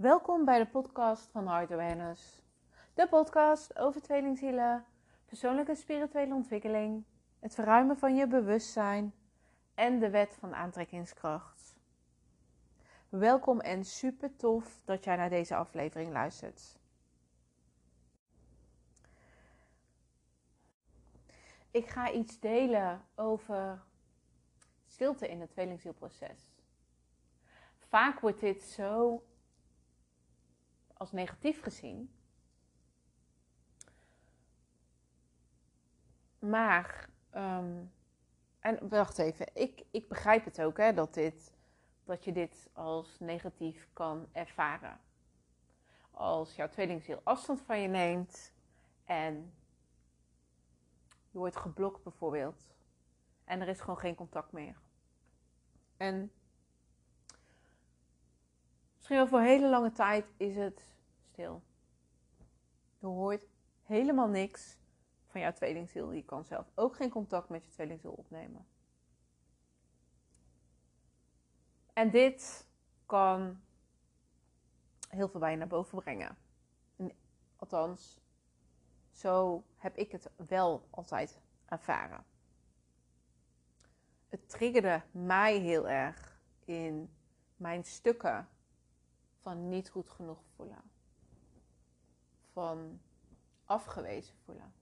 Welkom bij de podcast van Heart Awareness. De podcast over tweelingzielen, persoonlijke en spirituele ontwikkeling, het verruimen van je bewustzijn en de wet van aantrekkingskracht. Welkom en super tof dat jij naar deze aflevering luistert. Ik ga iets delen over stilte in het tweelingzielproces. Vaak wordt dit zo als negatief gezien. Maar, um, en wacht even, ik, ik begrijp het ook hè, dat, dit, dat je dit als negatief kan ervaren. Als jouw tweelingziel afstand van je neemt en je wordt geblokt bijvoorbeeld. En er is gewoon geen contact meer. En misschien voor hele lange tijd is het stil. Je hoort helemaal niks van jouw tweelingziel. Je kan zelf ook geen contact met je tweelingziel opnemen. En dit kan heel veel bij je naar boven brengen. althans, zo heb ik het wel altijd ervaren. Het triggerde mij heel erg in mijn stukken van niet goed genoeg voelen. Van afgewezen voelen.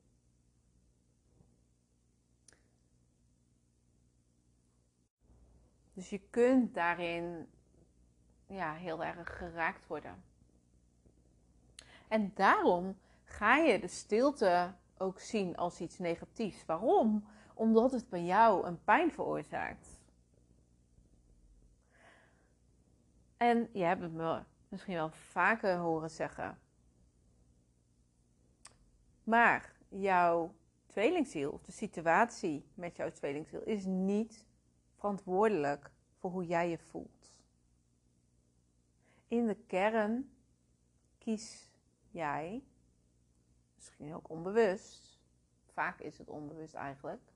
Dus je kunt daarin ja, heel erg geraakt worden. En daarom ga je de stilte ook zien als iets negatiefs. Waarom? Omdat het bij jou een pijn veroorzaakt. En je hebt het me misschien wel vaker horen zeggen. Maar jouw tweelingziel, of de situatie met jouw tweelingziel, is niet verantwoordelijk voor hoe jij je voelt. In de kern kies jij, misschien ook onbewust, vaak is het onbewust eigenlijk,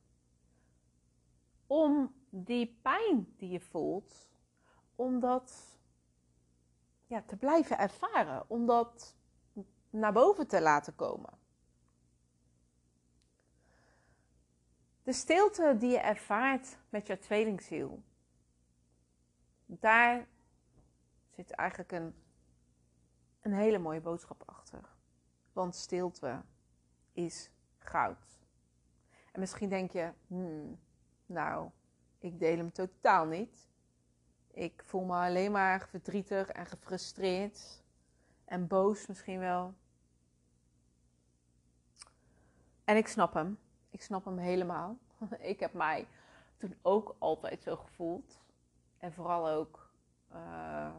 om die pijn die je voelt, om dat ja, te blijven ervaren, om dat naar boven te laten komen. De stilte die je ervaart met je tweelingziel, daar zit eigenlijk een, een hele mooie boodschap achter. Want stilte is goud. En misschien denk je, hmm, nou, ik deel hem totaal niet. Ik voel me alleen maar verdrietig en gefrustreerd en boos misschien wel. En ik snap hem. Ik snap hem helemaal. Ik heb mij toen ook altijd zo gevoeld. En vooral ook uh,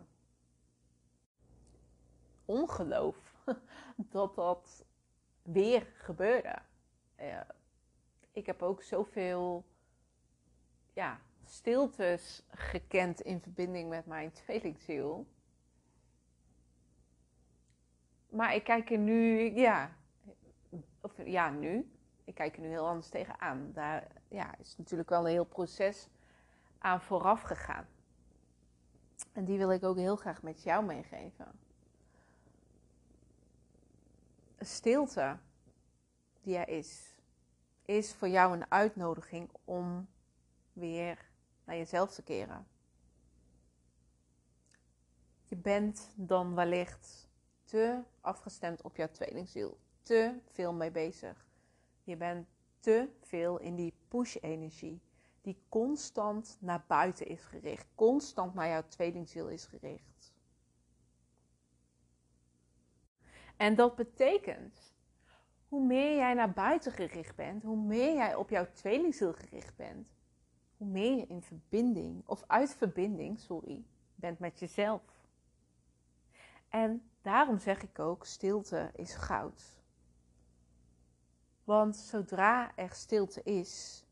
ongeloof dat dat weer gebeurde. Uh, ik heb ook zoveel ja, stiltes gekend in verbinding met mijn tweelingziel. Maar ik kijk er nu, ja, of ja, nu. Ik kijk er nu heel anders tegenaan. Daar ja, is natuurlijk wel een heel proces aan vooraf gegaan. En die wil ik ook heel graag met jou meegeven. Stilte die er is, is voor jou een uitnodiging om weer naar jezelf te keren. Je bent dan wellicht te afgestemd op jouw tweelingziel, te veel mee bezig. Je bent te veel in die push-energie, die constant naar buiten is gericht, constant naar jouw tweelingziel is gericht. En dat betekent, hoe meer jij naar buiten gericht bent, hoe meer jij op jouw tweelingziel gericht bent, hoe meer je in verbinding, of uit verbinding, sorry, bent met jezelf. En daarom zeg ik ook, stilte is goud. Want zodra er stilte is,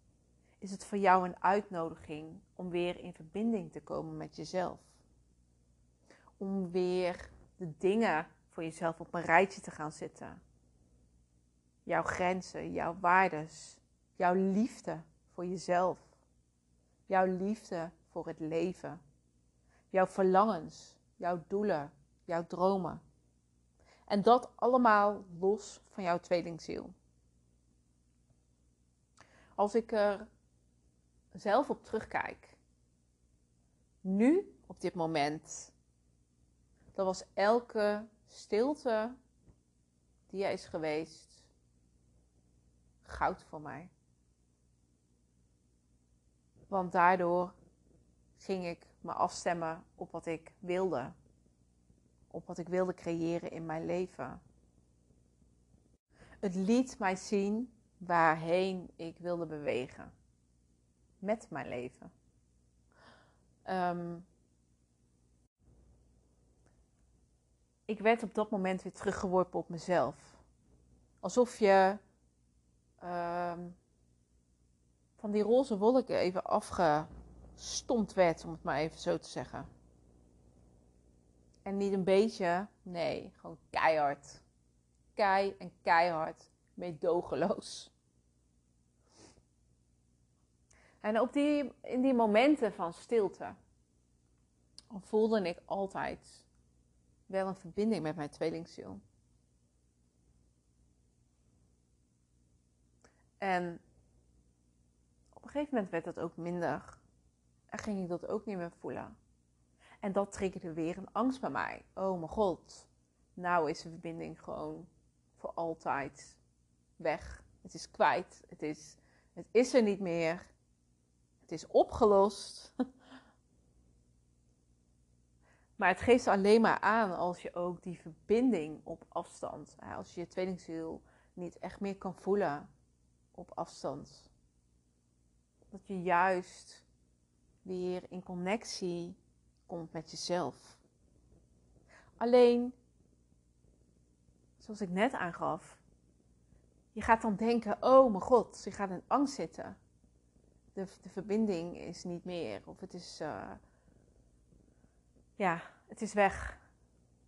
is het voor jou een uitnodiging om weer in verbinding te komen met jezelf. Om weer de dingen voor jezelf op een rijtje te gaan zetten. Jouw grenzen, jouw waardes, jouw liefde voor jezelf jouw liefde voor het leven, jouw verlangens, jouw doelen, jouw dromen. En dat allemaal los van jouw tweelingziel. Als ik er zelf op terugkijk, nu op dit moment, dan was elke stilte die er is geweest goud voor mij. Want daardoor ging ik me afstemmen op wat ik wilde. Op wat ik wilde creëren in mijn leven. Het liet mij zien waarheen ik wilde bewegen. Met mijn leven. Um, ik werd op dat moment weer teruggeworpen op mezelf. Alsof je um, van die roze wolken even afgestompt werd, om het maar even zo te zeggen. En niet een beetje, nee, gewoon keihard. Kei en keihard, meedogenloos. En op die, in die momenten van stilte voelde ik altijd wel een verbinding met mijn tweelingziel. En op een gegeven moment werd dat ook minder. En ging ik dat ook niet meer voelen. En dat triggerde weer een angst bij mij. Oh mijn god, nou is de verbinding gewoon voor altijd weg. Het is kwijt. Het is, het is er niet meer. Het is opgelost. Maar het geeft alleen maar aan als je ook die verbinding op afstand, als je je tweelingziel niet echt meer kan voelen op afstand. Dat je juist weer in connectie komt met jezelf. Alleen, zoals ik net aangaf, je gaat dan denken: oh mijn god, je gaat in angst zitten. De, de verbinding is niet meer, of het is. Uh, ja, het is weg.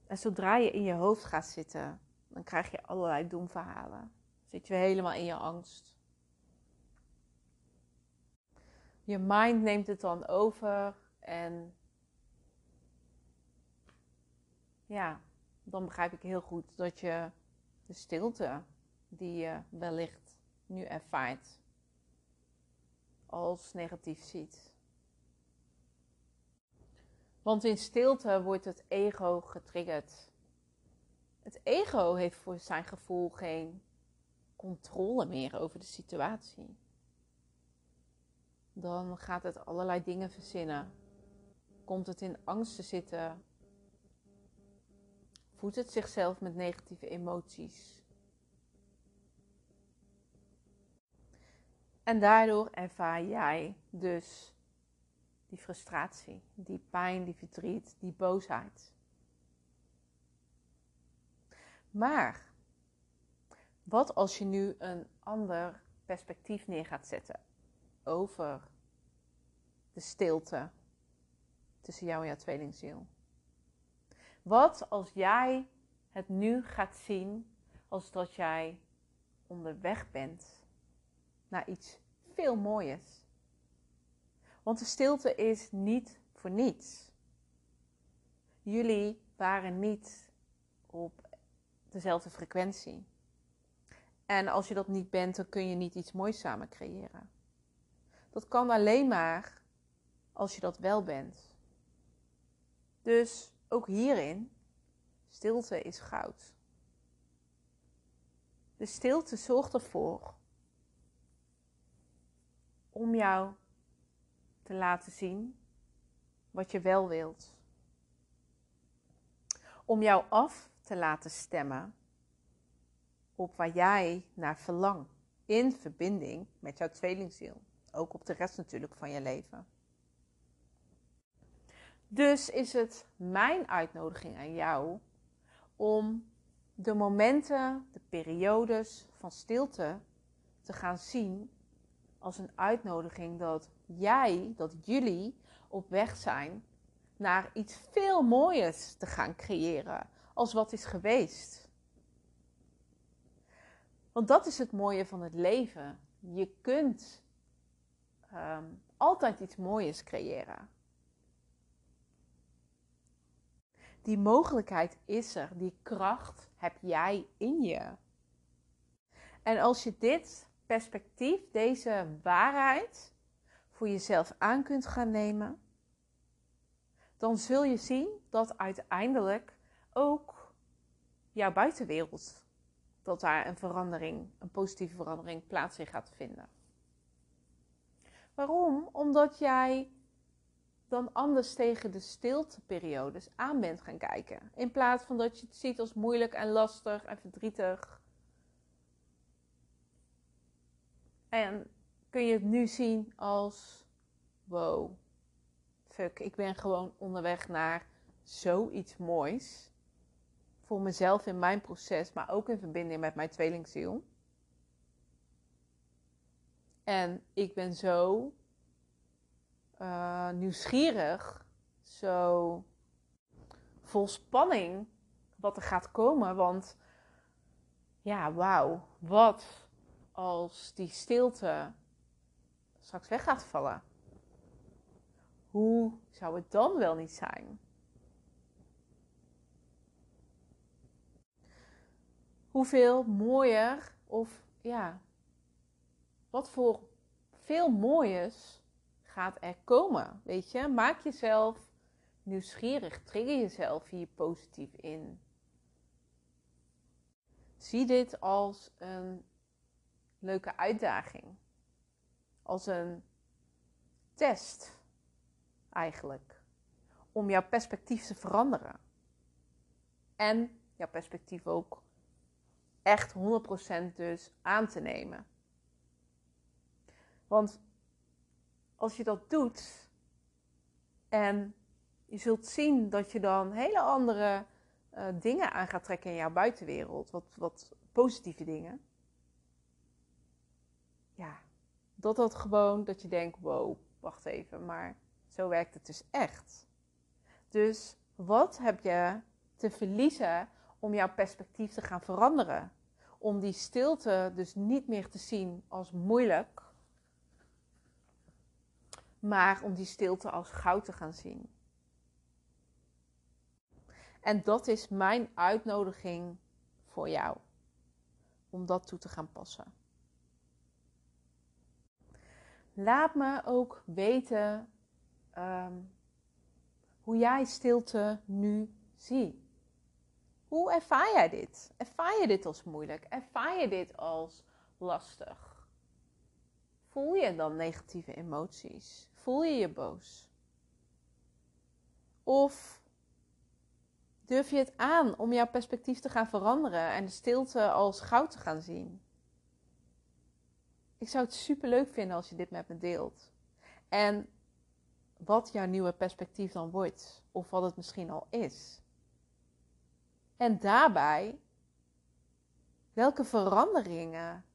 En zodra je in je hoofd gaat zitten, dan krijg je allerlei doemverhalen. Zit je helemaal in je angst. Je mind neemt het dan over en ja, dan begrijp ik heel goed dat je de stilte die je wellicht nu ervaart als negatief ziet. Want in stilte wordt het ego getriggerd. Het ego heeft voor zijn gevoel geen controle meer over de situatie. Dan gaat het allerlei dingen verzinnen. Komt het in angst te zitten? Voedt het zichzelf met negatieve emoties? En daardoor ervaar jij dus die frustratie, die pijn, die verdriet, die boosheid. Maar wat als je nu een ander perspectief neer gaat zetten over de stilte tussen jou en jouw tweelingziel? Wat als jij het nu gaat zien als dat jij onderweg bent naar iets veel mooiers? Want de stilte is niet voor niets. Jullie waren niet op dezelfde frequentie. En als je dat niet bent, dan kun je niet iets moois samen creëren. Dat kan alleen maar als je dat wel bent. Dus ook hierin, stilte is goud. De stilte zorgt ervoor om jou te laten zien wat je wel wilt. Om jou af te laten stemmen op waar jij naar verlangt. In verbinding met jouw tweelingziel. Ook op de rest natuurlijk van je leven. Dus is het mijn uitnodiging aan jou om de momenten, de periodes van stilte te gaan zien als een uitnodiging dat jij, dat jullie op weg zijn naar iets veel mooiers te gaan creëren als wat is geweest. Want dat is het mooie van het leven. Je kunt um, altijd iets mooiers creëren. Die mogelijkheid is er. Die kracht heb jij in je. En als je dit perspectief, deze waarheid voor jezelf aan kunt gaan nemen, dan zul je zien dat uiteindelijk ook jouw buitenwereld, dat daar een verandering, een positieve verandering plaats in gaat vinden. Waarom? Omdat jij dan anders tegen de stilteperiodes aan bent gaan kijken. In plaats van dat je het ziet als moeilijk en lastig en verdrietig. En kun je het nu zien als: wow, fuck, ik ben gewoon onderweg naar zoiets moois. Voor mezelf in mijn proces, maar ook in verbinding met mijn tweelingziel. En ik ben zo uh, nieuwsgierig, zo vol spanning wat er gaat komen. Want ja, wauw, wat als die stilte straks weg gaat vallen? Hoe zou het dan wel niet zijn? Hoeveel mooier of ja, wat voor veel mooiers gaat er komen. Weet je, maak jezelf nieuwsgierig, trigger jezelf hier positief in. Zie dit als een leuke uitdaging, als een test eigenlijk, om jouw perspectief te veranderen. En jouw perspectief ook echt 100% dus aan te nemen. Want als je dat doet en je zult zien dat je dan hele andere uh, dingen aan gaat trekken in jouw buitenwereld, wat, wat positieve dingen. Ja, dat dat gewoon, dat je denkt, wow, wacht even, maar zo werkt het dus echt. Dus wat heb je te verliezen om jouw perspectief te gaan veranderen? Om die stilte dus niet meer te zien als moeilijk, maar om die stilte als goud te gaan zien. En dat is mijn uitnodiging voor jou. Om dat toe te gaan passen. Laat me ook weten um, hoe jij stilte nu ziet. Hoe ervaar jij dit? Ervaar je dit als moeilijk? Ervaar je dit als lastig? Voel je dan negatieve emoties? Voel je je boos? Of durf je het aan om jouw perspectief te gaan veranderen en de stilte als goud te gaan zien? Ik zou het super leuk vinden als je dit met me deelt. En wat jouw nieuwe perspectief dan wordt, of wat het misschien al is. En daarbij welke veranderingen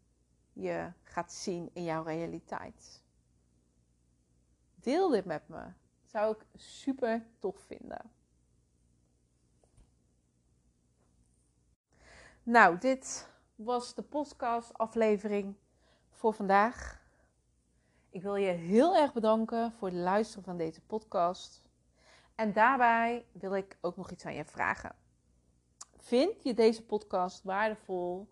je gaat zien in jouw realiteit. Deel dit met me. Zou ik super tof vinden. Nou, dit was de podcast aflevering voor vandaag. Ik wil je heel erg bedanken voor het luisteren van deze podcast. En daarbij wil ik ook nog iets aan je vragen. Vind je deze podcast waardevol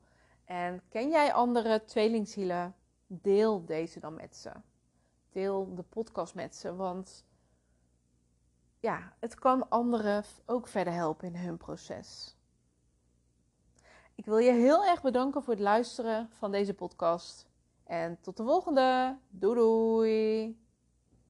en ken jij andere tweelingzielen? Deel deze dan met ze. Deel de podcast met ze, want ja, het kan anderen ook verder helpen in hun proces. Ik wil je heel erg bedanken voor het luisteren van deze podcast. En tot de volgende. Doei doei.